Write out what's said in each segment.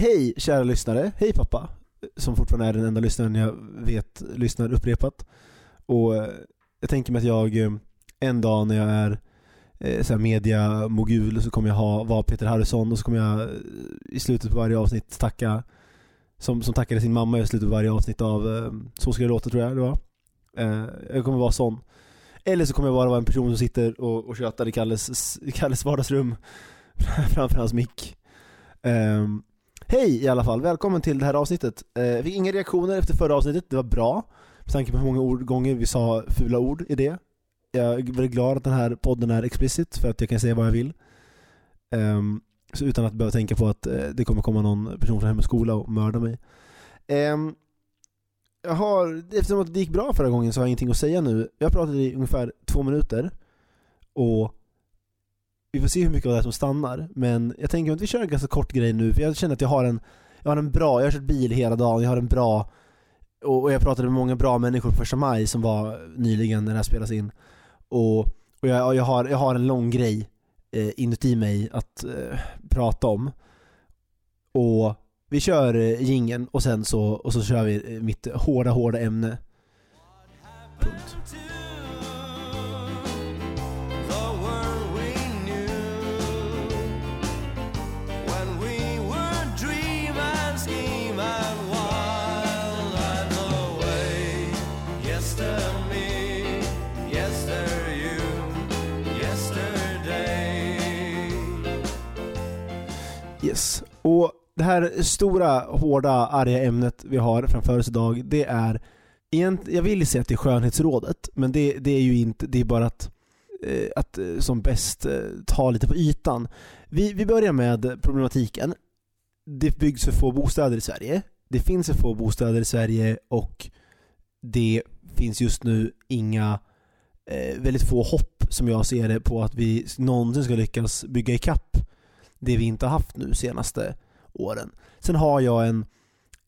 hej kära lyssnare, hej pappa. Som fortfarande är den enda lyssnaren jag vet lyssnar upprepat. Och eh, jag tänker mig att jag eh, en dag när jag är eh, så här media mogul så kommer jag ha, vara Peter Harrison och så kommer jag i slutet på varje avsnitt tacka som, som tackade sin mamma i slutet på varje avsnitt av Så ska det låta tror jag det var. Jag kommer vara sån. Eller så kommer jag bara vara en person som sitter och, och tjötar i Kalles, Kalles vardagsrum framför hans mick. Um, hej i alla fall, välkommen till det här avsnittet. Eh, jag fick inga reaktioner efter förra avsnittet, det var bra. Med tanke på hur många ord, gånger vi sa fula ord i det. Jag är väldigt glad att den här podden är explicit för att jag kan säga vad jag vill. Um, så utan att behöva tänka på att uh, det kommer komma någon person från Hem och Skola och mörda mig. Um, jag har, eftersom det gick bra förra gången så har jag ingenting att säga nu. Jag pratade i ungefär två minuter och vi får se hur mycket av det här som stannar. Men jag tänker att vi kör en ganska kort grej nu för jag känner att jag har en, jag har en bra, jag har kört bil hela dagen, jag har en bra och jag pratade med många bra människor på första maj som var nyligen när det här spelas in. Och, och jag, jag, har, jag har en lång grej eh, inuti mig att eh, prata om. Och vi kör eh, gingen och sen så, och så kör vi eh, mitt hårda, hårda ämne. Punkt. Yes. Och det här stora, hårda, arga ämnet vi har framför oss idag, det är jag vill säga att det är skönhetsrådet, men det, det är ju inte, det är bara att, eh, att eh, som bäst eh, ta lite på ytan. Vi, vi börjar med problematiken. Det byggs för få bostäder i Sverige. Det finns för få bostäder i Sverige och det finns just nu inga, väldigt få hopp som jag ser det på att vi någonsin ska lyckas bygga ikapp det vi inte har haft nu senaste åren. Sen har jag en,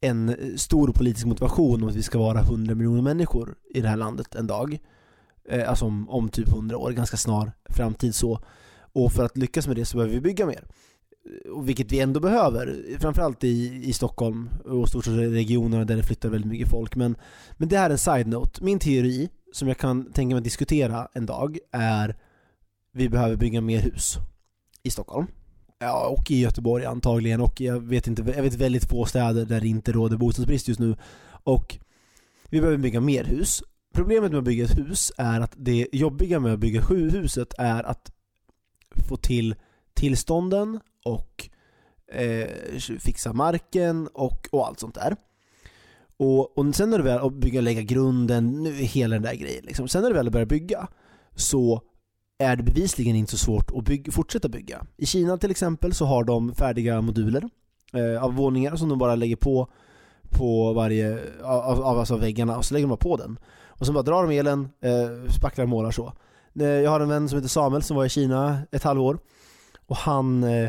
en stor politisk motivation om att vi ska vara 100 miljoner människor i det här landet en dag. Eh, alltså om, om typ 100 år, ganska snar framtid så. Och för att lyckas med det så behöver vi bygga mer. Eh, och vilket vi ändå behöver, framförallt i, i Stockholm och storstadsregionerna där det flyttar väldigt mycket folk. Men, men det här är en side-note. Min teori, som jag kan tänka mig att diskutera en dag, är vi behöver bygga mer hus i Stockholm. Ja, och i Göteborg antagligen och jag vet inte, jag vet väldigt få städer där det inte råder bostadsbrist just nu. Och vi behöver bygga mer hus. Problemet med att bygga ett hus är att det jobbiga med att bygga huset är att få till tillstånden och eh, fixa marken och, och allt sånt där. Och, och sen när du väl bygger, lägga grunden, nu hela den där grejen liksom. Sen när du väl börjar bygga så är det bevisligen inte så svårt att bygga, fortsätta bygga. I Kina till exempel så har de färdiga moduler eh, av våningar som de bara lägger på på varje, av, av alltså väggarna och så lägger de bara på den. Och så bara drar de elen, eh, spacklar och målar så. Eh, jag har en vän som heter Samuel som var i Kina ett halvår och han eh,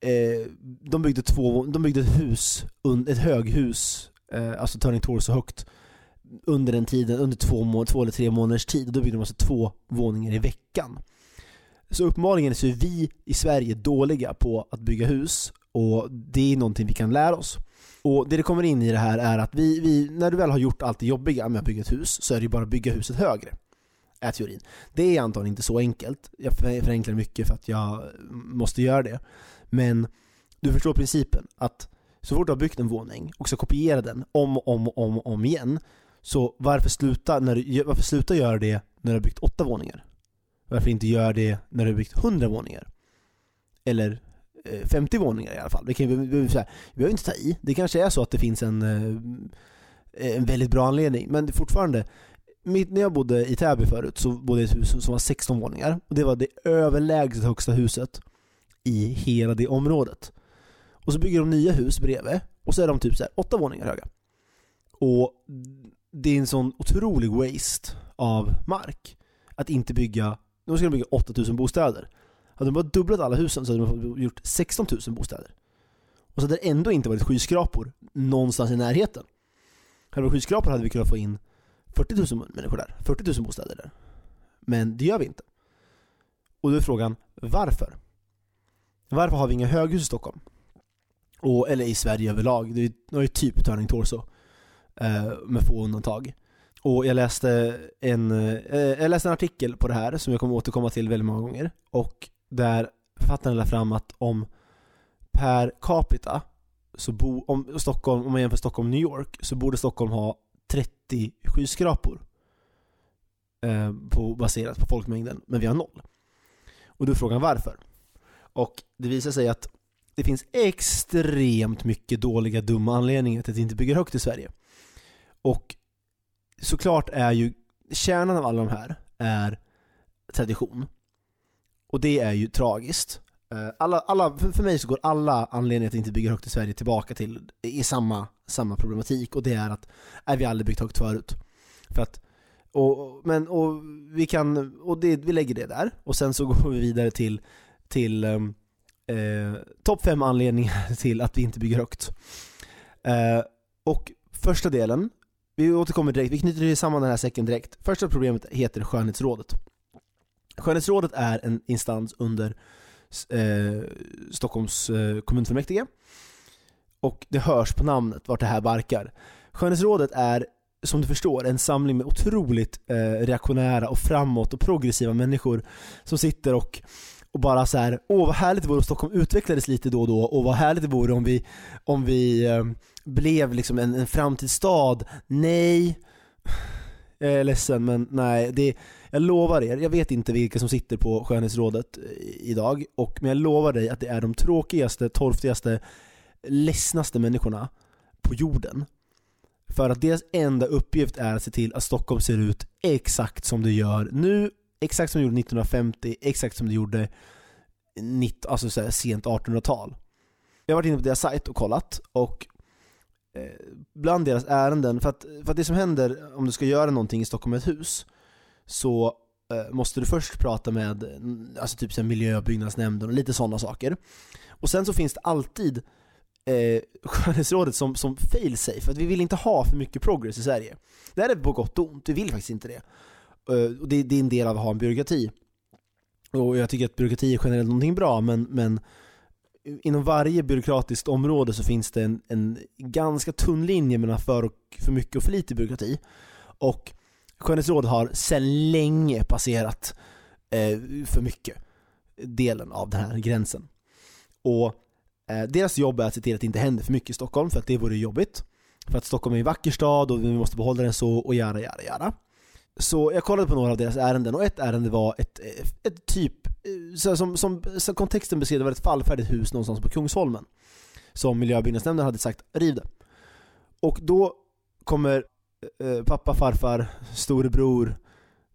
eh de byggde två, de byggde ett hus, ett höghus, eh, alltså Turning Torso högt under den tiden, under två, två eller tre månaders tid. Då byggde de alltså två våningar i veckan. Så uppenbarligen så är vi i Sverige dåliga på att bygga hus och det är någonting vi kan lära oss. Och det det kommer in i det här är att vi, vi, när du väl har gjort allt det jobbiga med att bygga ett hus så är det ju bara att bygga huset högre. Är teorin. Det är antagligen inte så enkelt. Jag förenklar mycket för att jag måste göra det. Men du förstår principen att så fort du har byggt en våning och ska kopiera den om och om, om, om igen så varför sluta, när du, varför sluta göra det när du har byggt åtta våningar? Varför inte göra det när du har byggt hundra våningar? Eller eh, 50 våningar i alla fall. Vi, kan, vi, vi, vi, vi behöver inte ta i. Det kanske är så att det finns en, eh, en väldigt bra anledning. Men fortfarande, mitt, när jag bodde i Täby förut så bodde jag i ett hus som var 16 våningar. Och det var det överlägset högsta huset i hela det området. Och så bygger de nya hus bredvid och så är de typ så här, åtta våningar höga. Och det är en sån otrolig waste av mark. Att inte bygga, nu ska de bygga 8000 bostäder. Hade de bara dubblat alla husen så hade de gjort 16 000 bostäder. Och så hade det ändå inte varit skyskrapor någonstans i närheten. Hade det varit skyskrapor hade vi kunnat få in 40 000 människor där, 40 000 bostäder där. Men det gör vi inte. Och då är frågan, varför? Varför har vi inga höghus i Stockholm? Och, eller i Sverige överlag. Det har ju typ Turning Torso. Eh, med få undantag. Och jag läste, en, eh, jag läste en artikel på det här som jag kommer återkomma till väldigt många gånger. Och där författaren lade fram att om per capita så bo, om, Stockholm, om man jämför Stockholm och New York så borde Stockholm ha 30 skyskrapor. Eh, på, baserat på folkmängden, men vi har noll. Och då är frågan varför? Och det visar sig att det finns extremt mycket dåliga, dumma anledningar till att inte bygger högt i Sverige. Och såklart är ju kärnan av alla de här är tradition. Och det är ju tragiskt. Eh, alla, alla, för mig så går alla anledningar till att inte bygga högt i Sverige tillbaka till i samma, samma problematik och det är att är vi aldrig byggt högt förut. För att, och, men, och vi kan, och det, vi lägger det där och sen så går vi vidare till, till ehm, eh, topp fem anledningar till att vi inte bygger högt. Eh, och första delen, vi återkommer direkt, vi knyter samman den här säcken direkt. Första problemet heter Skönhetsrådet. Skönhetsrådet är en instans under eh, Stockholms eh, kommunfullmäktige. Och det hörs på namnet vart det här barkar. Skönhetsrådet är, som du förstår, en samling med otroligt eh, reaktionära och framåt och progressiva människor som sitter och och bara så här, åh vad härligt det vore om Stockholm utvecklades lite då och då och vad härligt det vore om vi, om vi eh, blev liksom en, en framtidsstad. Nej, jag är ledsen men nej, det, jag lovar er, jag vet inte vilka som sitter på skönhetsrådet eh, idag, och, men jag lovar dig att det är de tråkigaste, torftigaste, ledsnaste människorna på jorden. För att deras enda uppgift är att se till att Stockholm ser ut exakt som det gör nu, exakt som det gjorde 1950, exakt som det gjorde 19, alltså så här, sent 1800-tal. Jag har varit inne på deras sajt och kollat och Eh, bland deras ärenden, för att, för att det som händer om du ska göra någonting i Stockholm med ett hus så eh, måste du först prata med mm, alltså typ miljö och byggnadsnämnden och lite sådana saker. Och sen så finns det alltid eh, skönhetsrådet som, som fail safe, för att vi vill inte ha för mycket progress i Sverige. Det här är på gott och ont, vi vill faktiskt inte det. Eh, och det, det, är en del av att ha en byråkrati. Och jag tycker att byråkrati är generellt någonting bra, men, men inom varje byråkratiskt område så finns det en, en ganska tunn linje mellan för, och, för mycket och för lite byråkrati. Och Skönhetsrådet har sedan länge passerat eh, för mycket delen av den här gränsen. Och eh, deras jobb är att se till att det inte händer för mycket i Stockholm, för att det vore jobbigt. För att Stockholm är en vacker stad och vi måste behålla den så och göra, göra, göra. Så jag kollade på några av deras ärenden och ett ärende var ett, ett typ, eh, så som, som, som kontexten beskrev det var ett fallfärdigt hus någonstans på Kungsholmen. Som miljöbyggnadsnämnden hade sagt, riv det. Och då kommer eh, pappa, farfar, storebror,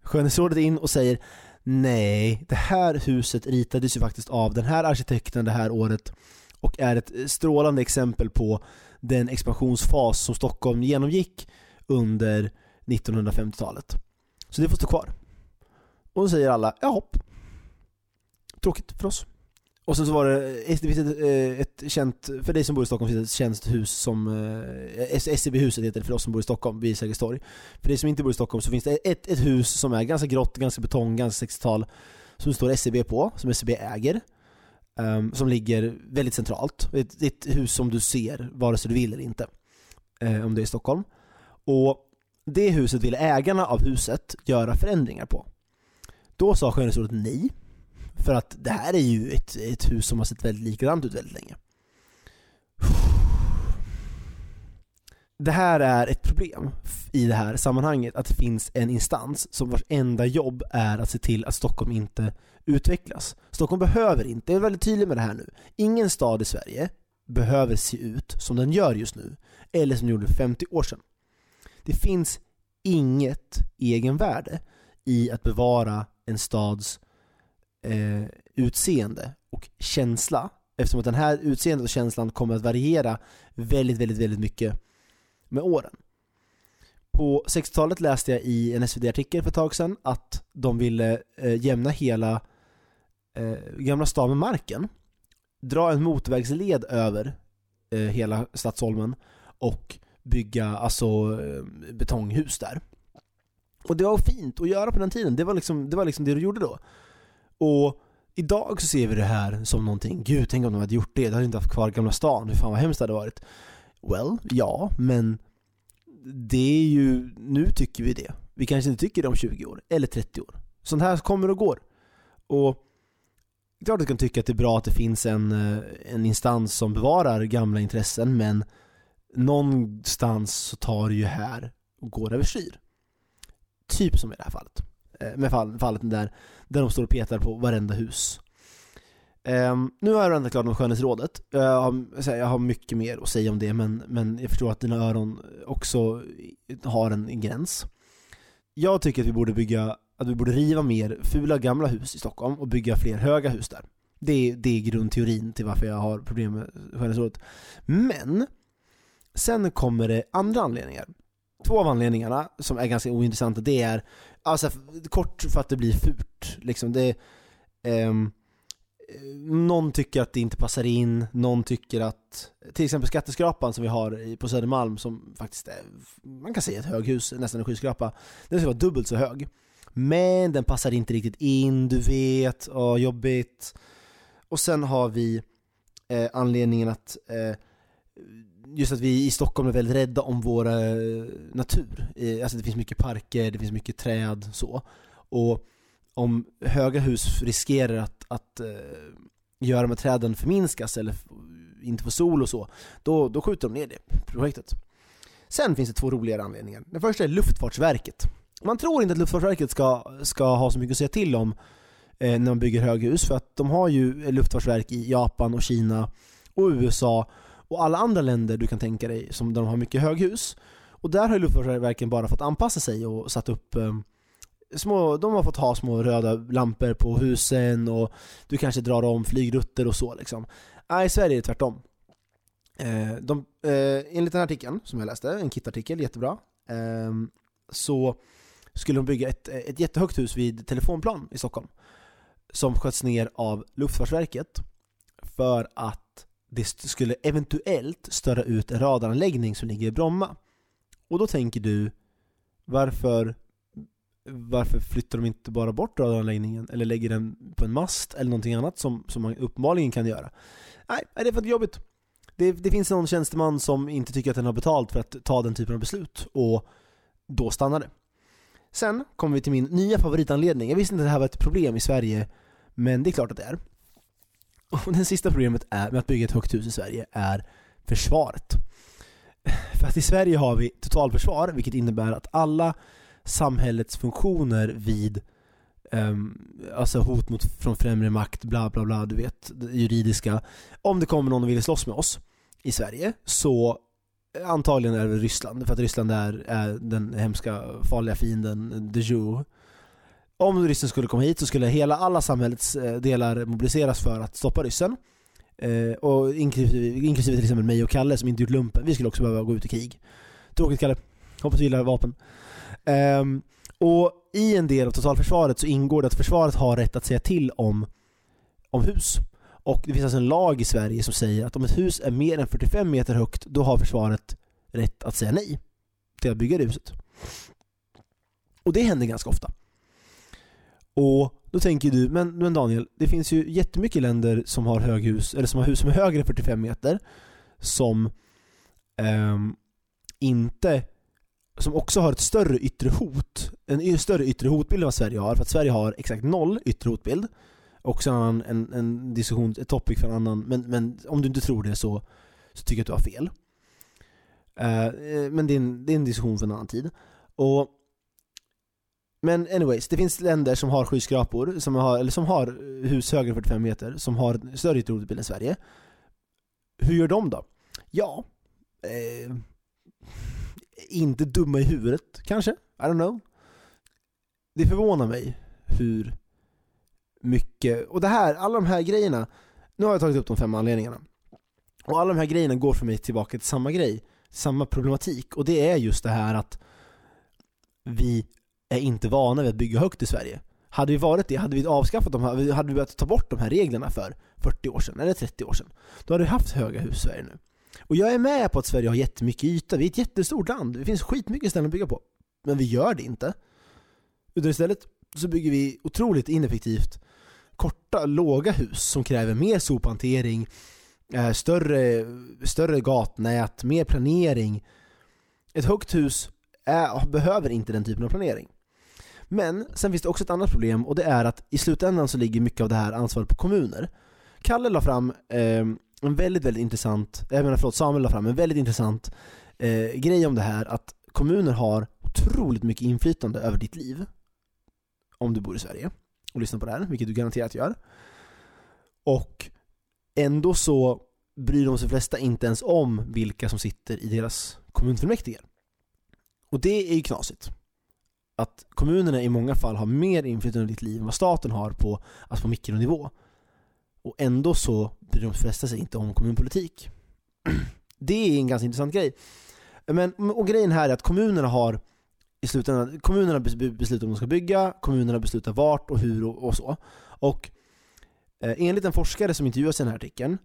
skönhetsrådet in och säger Nej, det här huset ritades ju faktiskt av den här arkitekten det här året och är ett strålande exempel på den expansionsfas som Stockholm genomgick under 1950-talet. Så det får stå kvar. Och då säger alla, ja hopp. Tråkigt för oss. Och sen så var det, eh, det finns ett, eh, ett, känt, för dig som bor i Stockholm finns det ett känt hus som, eh, SCB-huset heter det för oss som bor i Stockholm, vid Sergels torg. För dig som inte bor i Stockholm så finns det ett, ett hus som är ganska grått, ganska betong, ganska 60-tal, som står SCB på, som SCB äger. Um, som ligger väldigt centralt. Ett, ett hus som du ser, vare sig du vill eller inte. Um, om du är i Stockholm. Och det huset ville ägarna av huset göra förändringar på. Då sa skönhetsrådet nej, för att det här är ju ett, ett hus som har sett väldigt likadant ut väldigt länge. Det här är ett problem i det här sammanhanget, att det finns en instans som vars enda jobb är att se till att Stockholm inte utvecklas. Stockholm behöver inte, jag är väldigt tydlig med det här nu, ingen stad i Sverige behöver se ut som den gör just nu, eller som den gjorde för 50 år sedan. Det finns inget egenvärde i att bevara en stads eh, utseende och känsla eftersom att den här utseendet och känslan kommer att variera väldigt, väldigt, väldigt mycket med åren. På 60-talet läste jag i en SvD-artikel för ett tag sedan att de ville eh, jämna hela eh, Gamla stan med marken, dra en motorvägsled över eh, hela Stadsholmen och bygga alltså eh, betonghus där. Och det var fint att göra på den tiden, det var liksom det, var liksom det du gjorde då. Och idag så ser vi det här som någonting, gud tänk om de hade gjort det, de hade inte haft kvar Gamla stan, hur fan vad hemskt det hade varit. Well, ja, men det är ju, nu tycker vi det. Vi kanske inte tycker det om 20 år, eller 30 år. Sånt här kommer och går. Och det är klart att du kan tycka att det är bra att det finns en, eh, en instans som bevarar gamla intressen, men någonstans så tar det ju här och går överstyr. Typ som i det här fallet. Eh, med fall, fallet där, där de står och petar på varenda hus. Um, nu har jag randat klart om skönhetsrådet. Jag har, jag har mycket mer att säga om det men, men jag förstår att dina öron också har en, en gräns. Jag tycker att vi borde bygga, att vi borde riva mer fula gamla hus i Stockholm och bygga fler höga hus där. Det, det är grundteorin till varför jag har problem med skönhetsrådet. Men sen kommer det andra anledningar. Två av anledningarna som är ganska ointressanta det är, alltså kort för att det blir fult. Liksom det, eh, någon tycker att det inte passar in, någon tycker att till exempel skatteskrapan som vi har på Södermalm som faktiskt är, man kan säga ett höghus, nästan en skyskrapa, den ska vara dubbelt så hög. Men den passar inte riktigt in, du vet, åh, jobbigt. Och sen har vi eh, anledningen att eh, just att vi i Stockholm är väldigt rädda om vår eh, natur. Alltså det finns mycket parker, det finns mycket träd så. Och om höga hus riskerar att, att uh, göra med träden förminskas eller inte få sol och så, då, då skjuter de ner det projektet. Sen finns det två roligare anledningar. Den första är Luftfartsverket. Man tror inte att Luftfartsverket ska, ska ha så mycket att säga till om eh, när man bygger höghus, för att de har ju luftfartsverk i Japan och Kina och USA och alla andra länder du kan tänka dig som där de har mycket höghus. Och där har Luftfartsverket bara fått anpassa sig och satt upp eh, små, de har fått ha små röda lampor på husen och du kanske drar om flygrutter och så liksom. Nej, i Sverige är det tvärtom. Eh, de, eh, enligt den här artikeln som jag läste, en KIT-artikel, jättebra, eh, så skulle de bygga ett, ett jättehögt hus vid Telefonplan i Stockholm som sköts ner av Luftfartsverket för att det skulle eventuellt störa ut en radaranläggning som ligger i Bromma. Och då tänker du, varför varför flyttar de inte bara bort radaranläggningen eller lägger den på en mast eller någonting annat som, som man uppenbarligen kan göra? Nej, det är för jobbigt. Det, det finns någon tjänsteman som inte tycker att den har betalt för att ta den typen av beslut och då stannar det. Sen kommer vi till min nya favoritanledning. Jag visste inte att det här var ett problem i Sverige, men det är klart att det är. Och det sista problemet är, med att bygga ett högt hus i Sverige är försvaret. För att i Sverige har vi totalförsvar, vilket innebär att alla samhällets funktioner vid um, alltså hot mot, från främre makt, bla bla bla, du vet, det juridiska. Om det kommer någon och vill slåss med oss i Sverige så eh, antagligen är det Ryssland, för att Ryssland är, är den hemska, farliga fienden de jour. Om ryssen skulle komma hit så skulle hela, alla samhällets eh, delar mobiliseras för att stoppa ryssen. Eh, och inklusive, inklusive till exempel mig och Kalle som inte gjort lumpen. Vi skulle också behöva gå ut i krig. Tråkigt Kalle. Hoppas du gillar vapen. Eh, och i en del av totalförsvaret så ingår det att försvaret har rätt att säga till om, om hus. Och det finns alltså en lag i Sverige som säger att om ett hus är mer än 45 meter högt, då har försvaret rätt att säga nej till att bygga det huset. Och det händer ganska ofta. Och då tänker du, men, men Daniel, det finns ju jättemycket länder som har höghus, eller som har hus som är högre än 45 meter, som eh, inte som också har ett större yttre hot, en större yttre hotbild än vad Sverige har, för att Sverige har exakt noll yttre hotbild. Också en, en, en diskussion, ett topic för en annan, men, men om du inte tror det så, så tycker jag att du har fel. Eh, eh men det är, en, det är en diskussion för en annan tid. Och men anyways, det finns länder som har skyskrapor, som har, eller som har hus högre än 45 meter, som har större ytterhotbild än Sverige. Hur gör de då? Ja, eh, inte dumma i huvudet, kanske? I don't know. Det förvånar mig hur mycket, och det här, alla de här grejerna, nu har jag tagit upp de fem anledningarna. Och alla de här grejerna går för mig tillbaka till samma grej, samma problematik. Och det är just det här att vi är inte vana vid att bygga högt i Sverige. Hade vi varit det, hade vi avskaffat de här, hade vi börjat ta bort de här reglerna för 40 år sedan, eller 30 år sedan, då hade vi haft höga hus i Sverige nu. Och jag är med på att Sverige har jättemycket yta, vi är ett jättestort land, det finns skitmycket ställen att bygga på. Men vi gör det inte. Utan istället så bygger vi otroligt ineffektivt, korta, låga hus som kräver mer sophantering, eh, större, större gatnät, mer planering. Ett högt hus är, behöver inte den typen av planering. Men sen finns det också ett annat problem och det är att i slutändan så ligger mycket av det här ansvaret på kommuner. Kalle la fram eh, en väldigt, väldigt intressant, jag menar förlåt, Samuel la fram en väldigt intressant eh, grej om det här att kommuner har otroligt mycket inflytande över ditt liv. Om du bor i Sverige och lyssnar på det här, vilket du garanterat gör. Och ändå så bryr de sig flesta inte ens om vilka som sitter i deras kommunfullmäktige. Och det är ju knasigt. Att kommunerna i många fall har mer inflytande över ditt liv än vad staten har på, alltså på mikronivå. Och ändå så bryr de flesta sig inte om kommunpolitik. Det är en ganska intressant grej. Men, och grejen här är att kommunerna har i slutändan, kommunerna beslutar om de ska bygga, kommunerna beslutar vart och hur och, och så. Och eh, enligt en forskare som intervjuas i den här artikeln,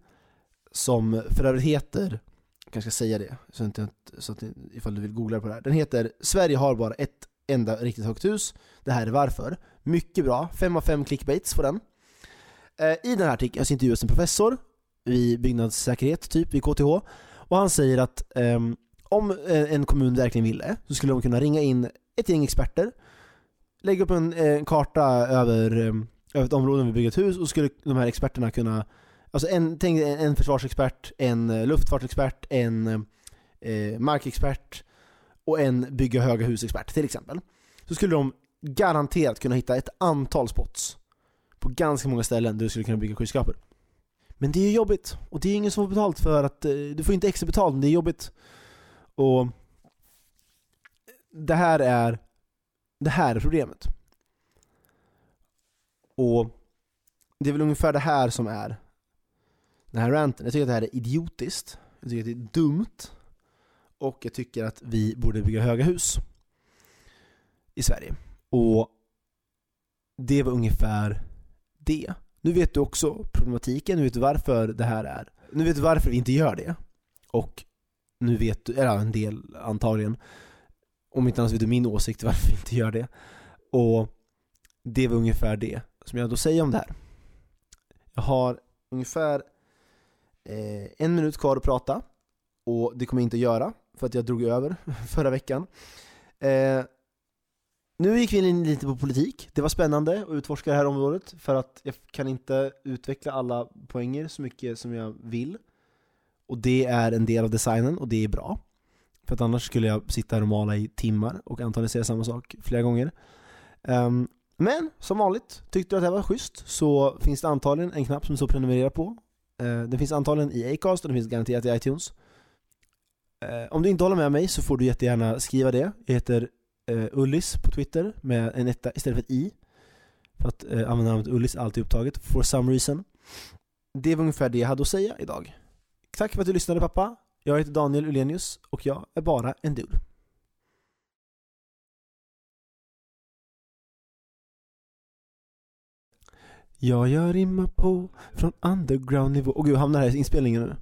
som för övrigt heter, jag kanske ska säga det, så, inte, så att ifall du vill googla på det här. Den heter 'Sverige har bara ett enda riktigt högt hus, det här är varför' Mycket bra, 5 av 5 clickbaits på den. Eh, I den här artikeln alltså så intervjuas en professor i byggnadssäkerhet, typ vid KTH, och han säger att um, om eh, en kommun verkligen ville så skulle de kunna ringa in ett gäng experter, lägga upp en, en karta över, ehm, över ett område vi bygger ett hus och skulle de här experterna kunna Alltså en, tänk en försvarsexpert, en eh, luftfartsexpert, en eh, markexpert och en bygga höga husexpert till exempel. Så skulle de garanterat kunna hitta ett antal spots på ganska många ställen där du skulle kunna bygga skyskrapor. Men det är jobbigt och det är ingen som får betalt för att, eh, du får inte extra betalt men det är jobbigt. Och det här är det här är problemet. Och det är väl ungefär det här som är den här ranten. Jag tycker att det här är idiotiskt, jag tycker att det är dumt och jag tycker att vi borde bygga höga hus i Sverige. Och det var ungefär det. Nu vet du också problematiken, nu vet du varför det här är. Nu vet du varför vi inte gör det. Och nu vet du, eller en del antagligen, om inte annars vet du min åsikt varför vi inte gör det. Och det var ungefär det som jag då säger om det här. Jag har ungefär eh, en minut kvar att prata och det kommer jag inte att göra för att jag drog över förra veckan. Eh, nu gick vi in lite på politik. Det var spännande att utforska det här området för att jag kan inte utveckla alla poänger så mycket som jag vill. Och det är en del av designen och det är bra. För att annars skulle jag sitta här och mala i timmar och antagligen säga samma sak flera gånger. Um, men som vanligt, tyckte du att det här var schysst så finns det antagligen en knapp som du så prenumerera på. Uh, den finns antagligen i Acast och den finns garanterat i iTunes. Eh, om du inte håller med mig så får du jättegärna skriva det. Jag heter eh, Ullis på Twitter med en etta istället för ett i. För att eh, uh, användarnamnet Ullis är alltid upptaget, for some reason. Det var ungefär det jag hade att säga idag. Tack för att du lyssnade pappa. Jag heter Daniel Ulenius och jag är bara en dude. Jag gör rimma på från underground nivå. Och gud, hamnar här i inspelningen nu.